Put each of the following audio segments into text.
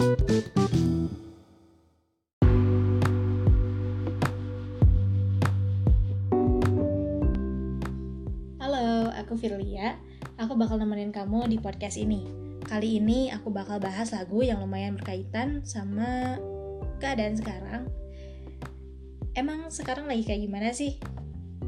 Halo, aku Firlia. Aku bakal nemenin kamu di podcast ini. Kali ini aku bakal bahas lagu yang lumayan berkaitan sama keadaan sekarang. Emang sekarang lagi kayak gimana sih?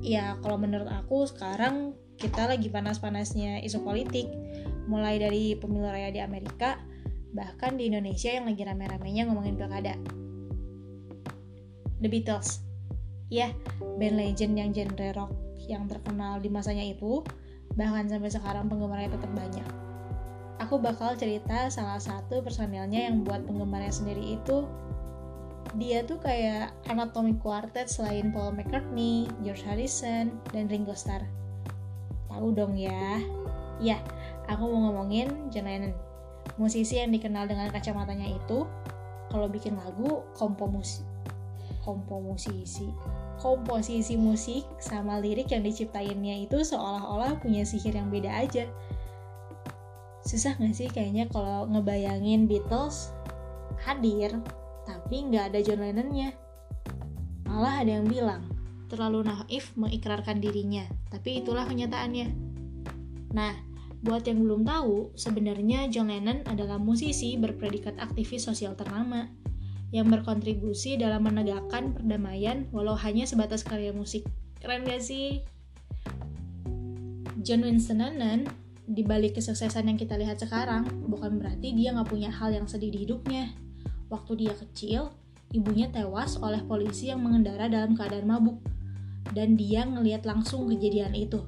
Ya, kalau menurut aku sekarang kita lagi panas-panasnya isu politik. Mulai dari pemilu raya di Amerika, bahkan di Indonesia yang lagi rame-ramenya ngomongin pilkada. The Beatles. Ya, band legend yang genre rock yang terkenal di masanya itu, bahkan sampai sekarang penggemarnya tetap banyak. Aku bakal cerita salah satu personilnya yang buat penggemarnya sendiri itu dia tuh kayak anatomic quartet selain Paul McCartney, George Harrison, dan Ringo Starr. Tahu dong ya? Ya, aku mau ngomongin John Lennon. Musisi yang dikenal dengan kacamatanya itu kalau bikin lagu kompo musik kompo musisi komposisi musik sama lirik yang diciptainnya itu seolah-olah punya sihir yang beda aja. Susah gak sih kayaknya kalau ngebayangin Beatles hadir tapi nggak ada John Lennonnya? Malah ada yang bilang terlalu naif mengikrarkan dirinya. Tapi itulah kenyataannya. Nah buat yang belum tahu sebenarnya John Lennon adalah musisi berpredikat aktivis sosial ternama yang berkontribusi dalam menegakkan perdamaian walau hanya sebatas karya musik. Keren gak sih? John Winston Lennon, di balik kesuksesan yang kita lihat sekarang, bukan berarti dia nggak punya hal yang sedih di hidupnya. Waktu dia kecil, ibunya tewas oleh polisi yang mengendara dalam keadaan mabuk, dan dia ngeliat langsung kejadian itu.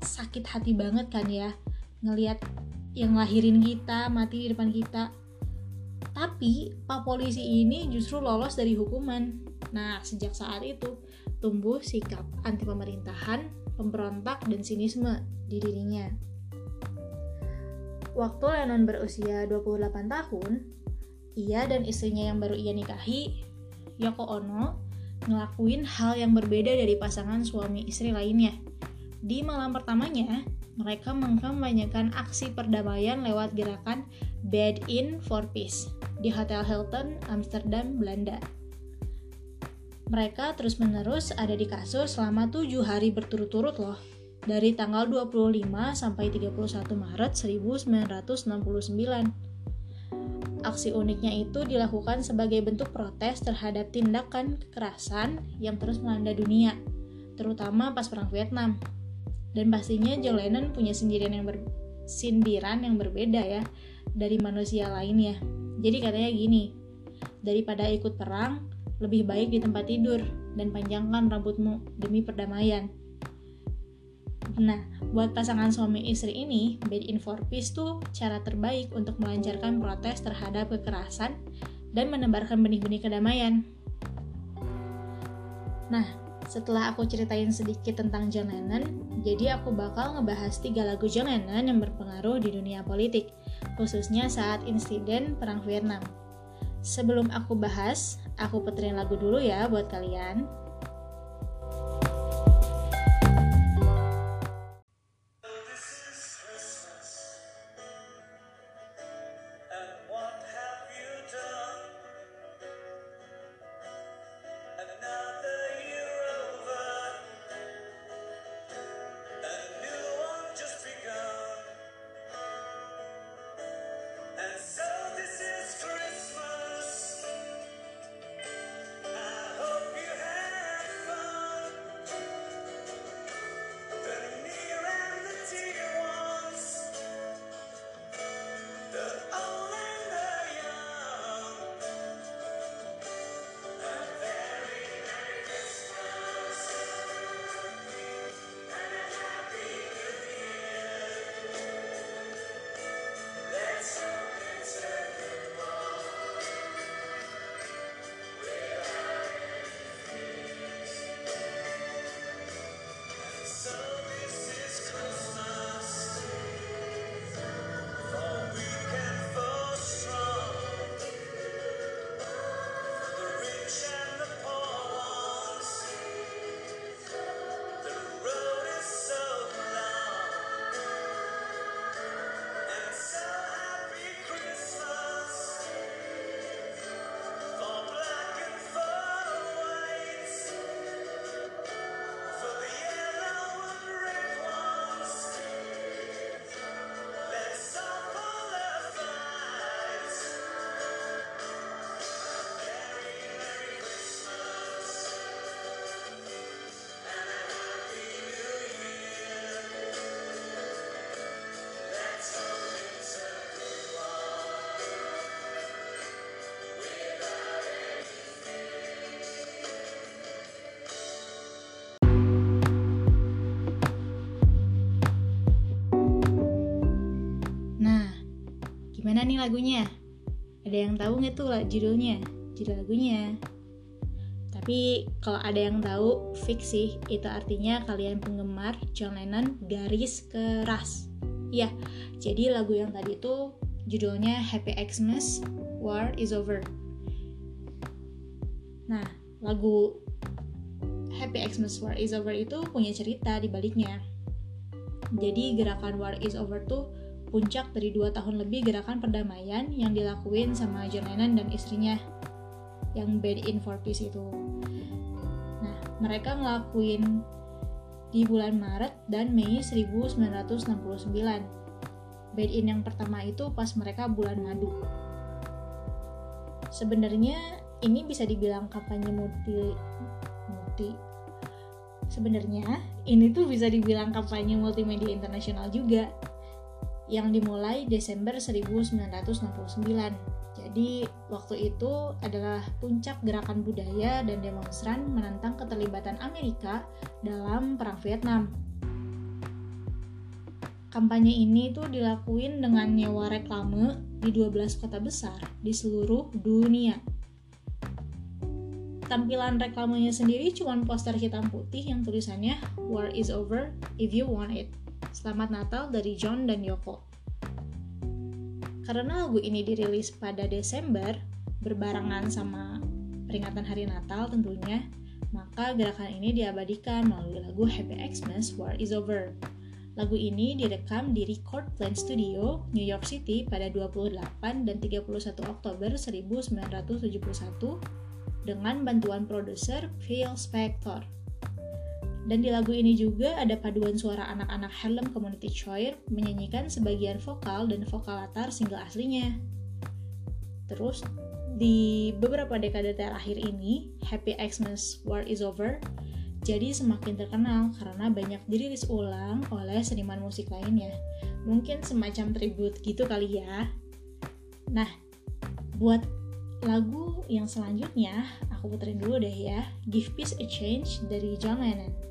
Sakit hati banget kan ya, ngeliat yang lahirin kita, mati di depan kita, tapi Pak Polisi ini justru lolos dari hukuman. Nah, sejak saat itu tumbuh sikap anti pemerintahan, pemberontak, dan sinisme di dirinya. Waktu Lennon berusia 28 tahun, ia dan istrinya yang baru ia nikahi, Yoko Ono, ngelakuin hal yang berbeda dari pasangan suami istri lainnya. Di malam pertamanya, mereka mengkampanyekan aksi perdamaian lewat gerakan Bed In for Peace di Hotel Hilton, Amsterdam, Belanda. Mereka terus-menerus ada di kasur selama tujuh hari berturut-turut loh, dari tanggal 25 sampai 31 Maret 1969. Aksi uniknya itu dilakukan sebagai bentuk protes terhadap tindakan kekerasan yang terus melanda dunia, terutama pas Perang Vietnam. Dan pastinya John Lennon punya sindiran yang, ber sindiran yang berbeda ya dari manusia lainnya jadi katanya gini, daripada ikut perang, lebih baik di tempat tidur dan panjangkan rambutmu demi perdamaian. Nah, buat pasangan suami istri ini, Bed in for Peace tuh cara terbaik untuk melancarkan protes terhadap kekerasan dan menebarkan benih-benih kedamaian. Nah, setelah aku ceritain sedikit tentang John Lennon, jadi aku bakal ngebahas tiga lagu John Lennon yang berpengaruh di dunia politik khususnya saat insiden Perang Vietnam. Sebelum aku bahas, aku puterin lagu dulu ya buat kalian. Lagunya? Ada yang tahu nggak tuh judulnya? Judul lagunya? Tapi kalau ada yang tahu, fix sih, itu artinya kalian penggemar John Lennon garis keras. Ya, jadi lagu yang tadi itu judulnya Happy Xmas, War is Over. Nah, lagu Happy Xmas War is Over itu punya cerita di baliknya. Jadi gerakan War is Over tuh puncak dari dua tahun lebih gerakan perdamaian yang dilakuin sama John Lennon dan istrinya yang band in for peace itu. Nah, mereka ngelakuin di bulan Maret dan Mei 1969. Band in yang pertama itu pas mereka bulan madu. Sebenarnya ini bisa dibilang kampanye multi multi sebenarnya ini tuh bisa dibilang kampanye multimedia internasional juga yang dimulai Desember 1969 jadi waktu itu adalah puncak gerakan budaya dan demonstran menentang keterlibatan Amerika dalam Perang Vietnam. Kampanye ini tuh dilakuin dengan nyewa reklame di 12 kota besar di seluruh dunia. Tampilan reklamenya sendiri cuma poster hitam putih yang tulisannya War is over if you want it. Selamat Natal dari John dan Yoko. Karena lagu ini dirilis pada Desember, berbarengan sama peringatan hari Natal tentunya, maka gerakan ini diabadikan melalui lagu Happy Xmas War Is Over. Lagu ini direkam di Record Plant Studio, New York City pada 28 dan 31 Oktober 1971 dengan bantuan produser Phil Spector. Dan di lagu ini juga ada paduan suara anak-anak Harlem Community Choir menyanyikan sebagian vokal dan vokal latar single aslinya. Terus, di beberapa dekade terakhir ini, Happy Xmas War is Over jadi semakin terkenal karena banyak dirilis ulang oleh seniman musik lainnya. Mungkin semacam tribute gitu kali ya. Nah, buat lagu yang selanjutnya, aku puterin dulu deh ya. Give Peace a Change dari John Lennon.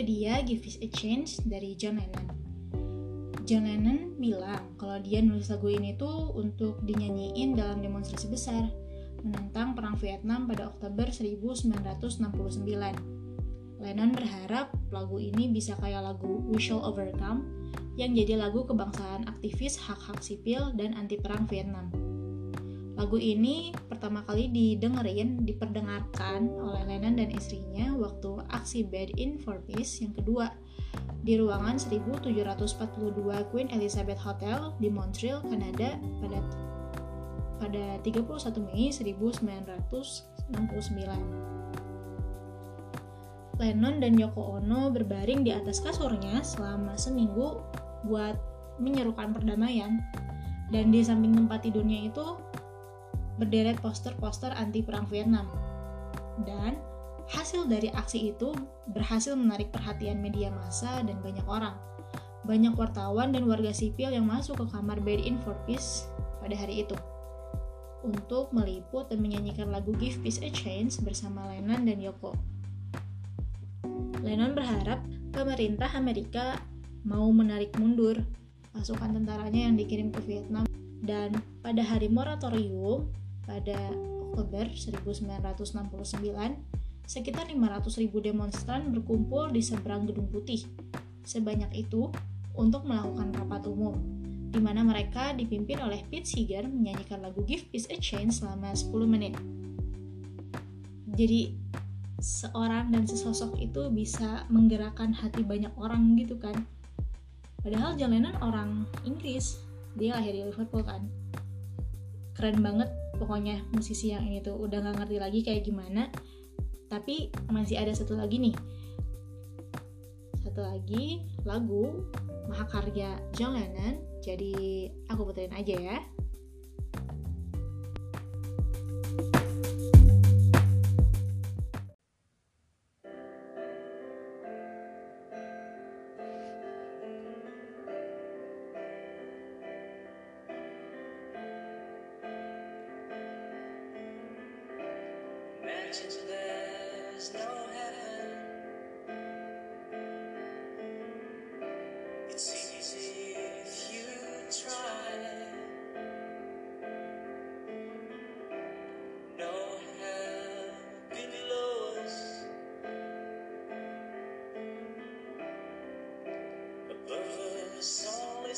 Itu dia Give Us a Chance dari John Lennon. John Lennon bilang kalau dia nulis lagu ini tuh untuk dinyanyiin dalam demonstrasi besar menentang Perang Vietnam pada Oktober 1969. Lennon berharap lagu ini bisa kayak lagu We Shall Overcome yang jadi lagu kebangsaan aktivis hak-hak sipil dan anti perang Vietnam. Lagu ini pertama kali didengerin, diperdengarkan oleh Lennon dan istrinya waktu aksi Bed in for Peace yang kedua di ruangan 1742 Queen Elizabeth Hotel di Montreal, Kanada pada pada 31 Mei 1969. Lennon dan Yoko Ono berbaring di atas kasurnya selama seminggu buat menyerukan perdamaian. Dan di samping tempat tidurnya itu berderet poster-poster anti perang Vietnam. Dan hasil dari aksi itu berhasil menarik perhatian media massa dan banyak orang. Banyak wartawan dan warga sipil yang masuk ke kamar Bed in for Peace pada hari itu untuk meliput dan menyanyikan lagu Give Peace a Chance bersama Lennon dan Yoko. Lennon berharap pemerintah Amerika mau menarik mundur pasukan tentaranya yang dikirim ke Vietnam dan pada hari moratorium pada Oktober 1969, sekitar 500 ribu demonstran berkumpul di seberang Gedung Putih. Sebanyak itu untuk melakukan rapat umum, di mana mereka dipimpin oleh Pete Seeger menyanyikan lagu Give Peace a Chance selama 10 menit. Jadi, seorang dan sesosok itu bisa menggerakkan hati banyak orang gitu kan. Padahal John Lennon orang Inggris, dia lahir di Liverpool kan. Keren banget pokoknya musisi yang ini tuh udah gak ngerti lagi kayak gimana. Tapi masih ada satu lagi nih. Satu lagi lagu mahakarya John Lennon jadi aku puterin aja ya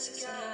as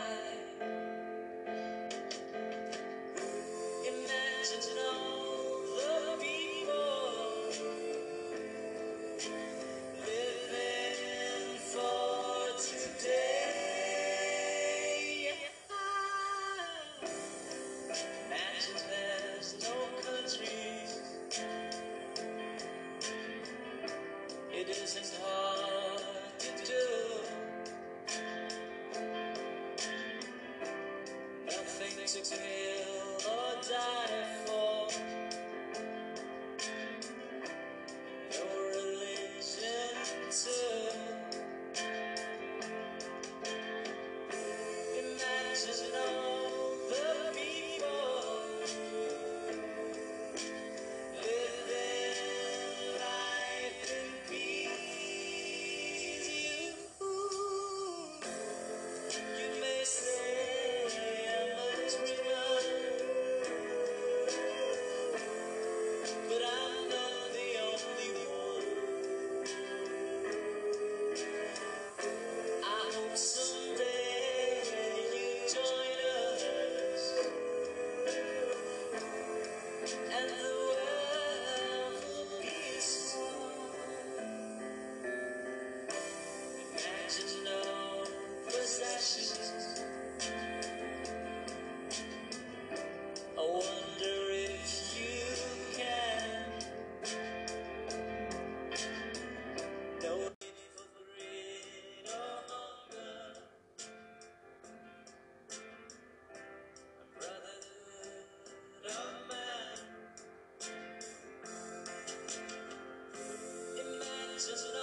Jesus.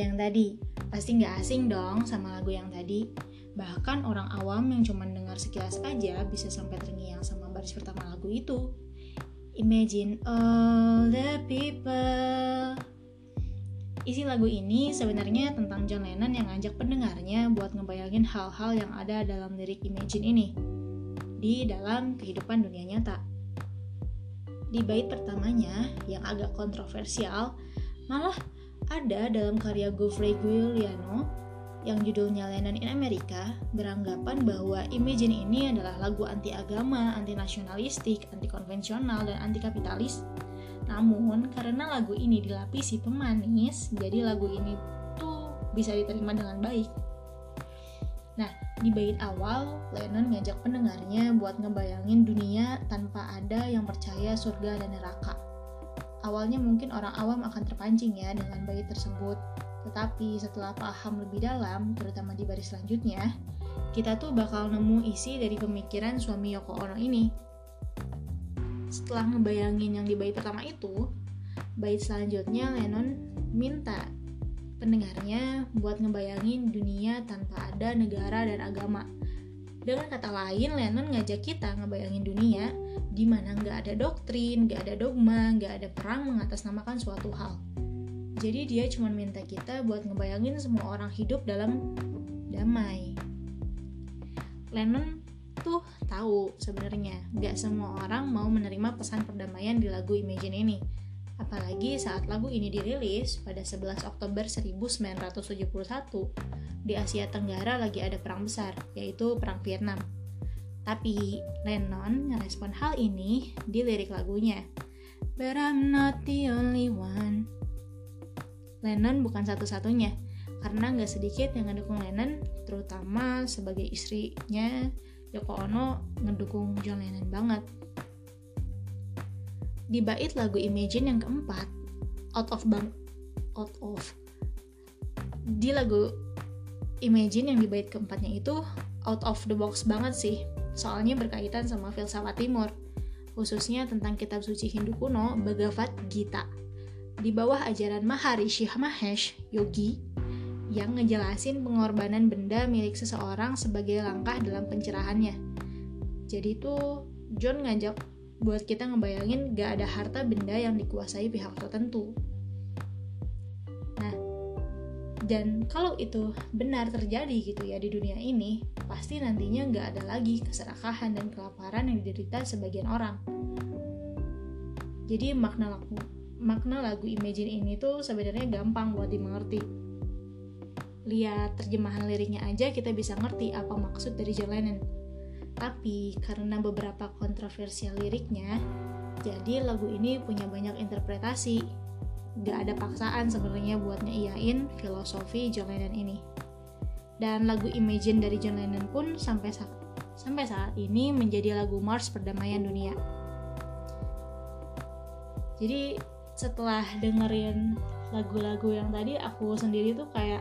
Yang tadi? Pasti nggak asing dong sama lagu yang tadi. Bahkan orang awam yang cuma dengar sekilas aja bisa sampai terngiang sama baris pertama lagu itu. Imagine all the people. Isi lagu ini sebenarnya tentang John Lennon yang ngajak pendengarnya buat ngebayangin hal-hal yang ada dalam lirik Imagine ini di dalam kehidupan dunia nyata. Di bait pertamanya yang agak kontroversial, malah ada dalam karya Geoffrey Giuliano yang judulnya Lennon in America beranggapan bahwa Imagine ini adalah lagu anti agama, anti nasionalistik, anti konvensional, dan anti kapitalis. Namun karena lagu ini dilapisi pemanis, jadi lagu ini tuh bisa diterima dengan baik. Nah, di bait awal, Lennon ngajak pendengarnya buat ngebayangin dunia tanpa ada yang percaya surga dan neraka Awalnya mungkin orang awam akan terpancing ya dengan bait tersebut, tetapi setelah paham lebih dalam, terutama di baris selanjutnya, kita tuh bakal nemu isi dari pemikiran suami Yoko Ono ini. Setelah ngebayangin yang di bait pertama itu, bait selanjutnya Lennon minta pendengarnya buat ngebayangin dunia tanpa ada negara dan agama. Dengan kata lain, Lennon ngajak kita ngebayangin dunia di mana nggak ada doktrin, nggak ada dogma, nggak ada perang mengatasnamakan suatu hal. Jadi dia cuma minta kita buat ngebayangin semua orang hidup dalam damai. Lennon tuh tahu sebenarnya nggak semua orang mau menerima pesan perdamaian di lagu Imagine ini. Apalagi saat lagu ini dirilis pada 11 Oktober 1971 di Asia Tenggara lagi ada perang besar, yaitu Perang Vietnam. Tapi Lennon ngerespon hal ini di lirik lagunya. But I'm not the only one. Lennon bukan satu-satunya, karena nggak sedikit yang ngedukung Lennon, terutama sebagai istrinya Yoko Ono ngedukung John Lennon banget. Di bait lagu Imagine yang keempat, Out of Bang Out of di lagu Imagine yang di bait keempatnya itu out of the box banget sih soalnya berkaitan sama filsafat timur khususnya tentang kitab suci Hindu kuno Bhagavad Gita. Di bawah ajaran Maharishi Mahesh Yogi yang ngejelasin pengorbanan benda milik seseorang sebagai langkah dalam pencerahannya. Jadi tuh John ngajak buat kita ngebayangin gak ada harta benda yang dikuasai pihak tertentu dan kalau itu benar terjadi gitu ya di dunia ini pasti nantinya nggak ada lagi keserakahan dan kelaparan yang diderita sebagian orang. Jadi makna lagu makna lagu Imagine ini tuh sebenarnya gampang buat dimengerti. Lihat terjemahan liriknya aja kita bisa ngerti apa maksud dari John Lennon tapi karena beberapa kontroversial liriknya jadi lagu ini punya banyak interpretasi gak ada paksaan sebenarnya buat ngeiyain filosofi John Lennon ini. Dan lagu Imagine dari John Lennon pun sampai saat, sampai saat ini menjadi lagu Mars perdamaian dunia. Jadi setelah dengerin lagu-lagu yang tadi aku sendiri tuh kayak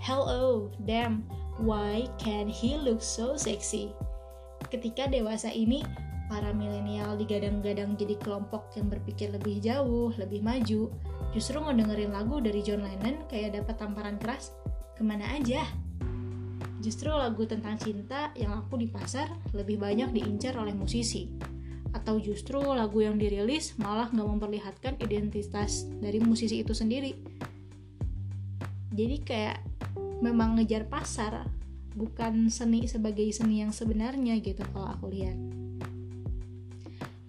hello damn why can he look so sexy ketika dewasa ini para milenial digadang-gadang jadi kelompok yang berpikir lebih jauh, lebih maju, justru ngedengerin lagu dari John Lennon kayak dapat tamparan keras, ke mana aja? Justru lagu tentang cinta yang aku di pasar lebih banyak diincar oleh musisi. Atau justru lagu yang dirilis malah nggak memperlihatkan identitas dari musisi itu sendiri. Jadi kayak memang ngejar pasar, bukan seni sebagai seni yang sebenarnya gitu kalau aku lihat.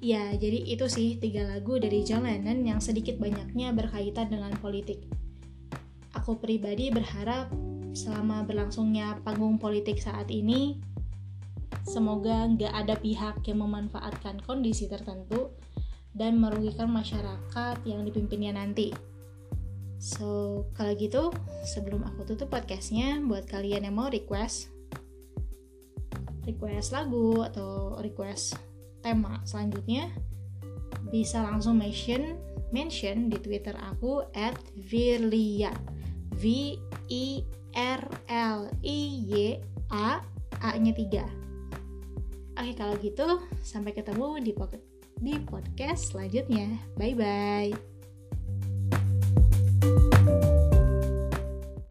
Ya, jadi itu sih tiga lagu dari John Lennon yang sedikit banyaknya berkaitan dengan politik. Aku pribadi berharap selama berlangsungnya panggung politik saat ini, semoga nggak ada pihak yang memanfaatkan kondisi tertentu dan merugikan masyarakat yang dipimpinnya nanti. So, kalau gitu, sebelum aku tutup podcastnya, buat kalian yang mau request, request lagu atau request tema selanjutnya bisa langsung mention mention di Twitter aku at Virlia. V I R L I Y A A nya 3 Oke kalau gitu sampai ketemu di pocket di podcast selanjutnya. Bye bye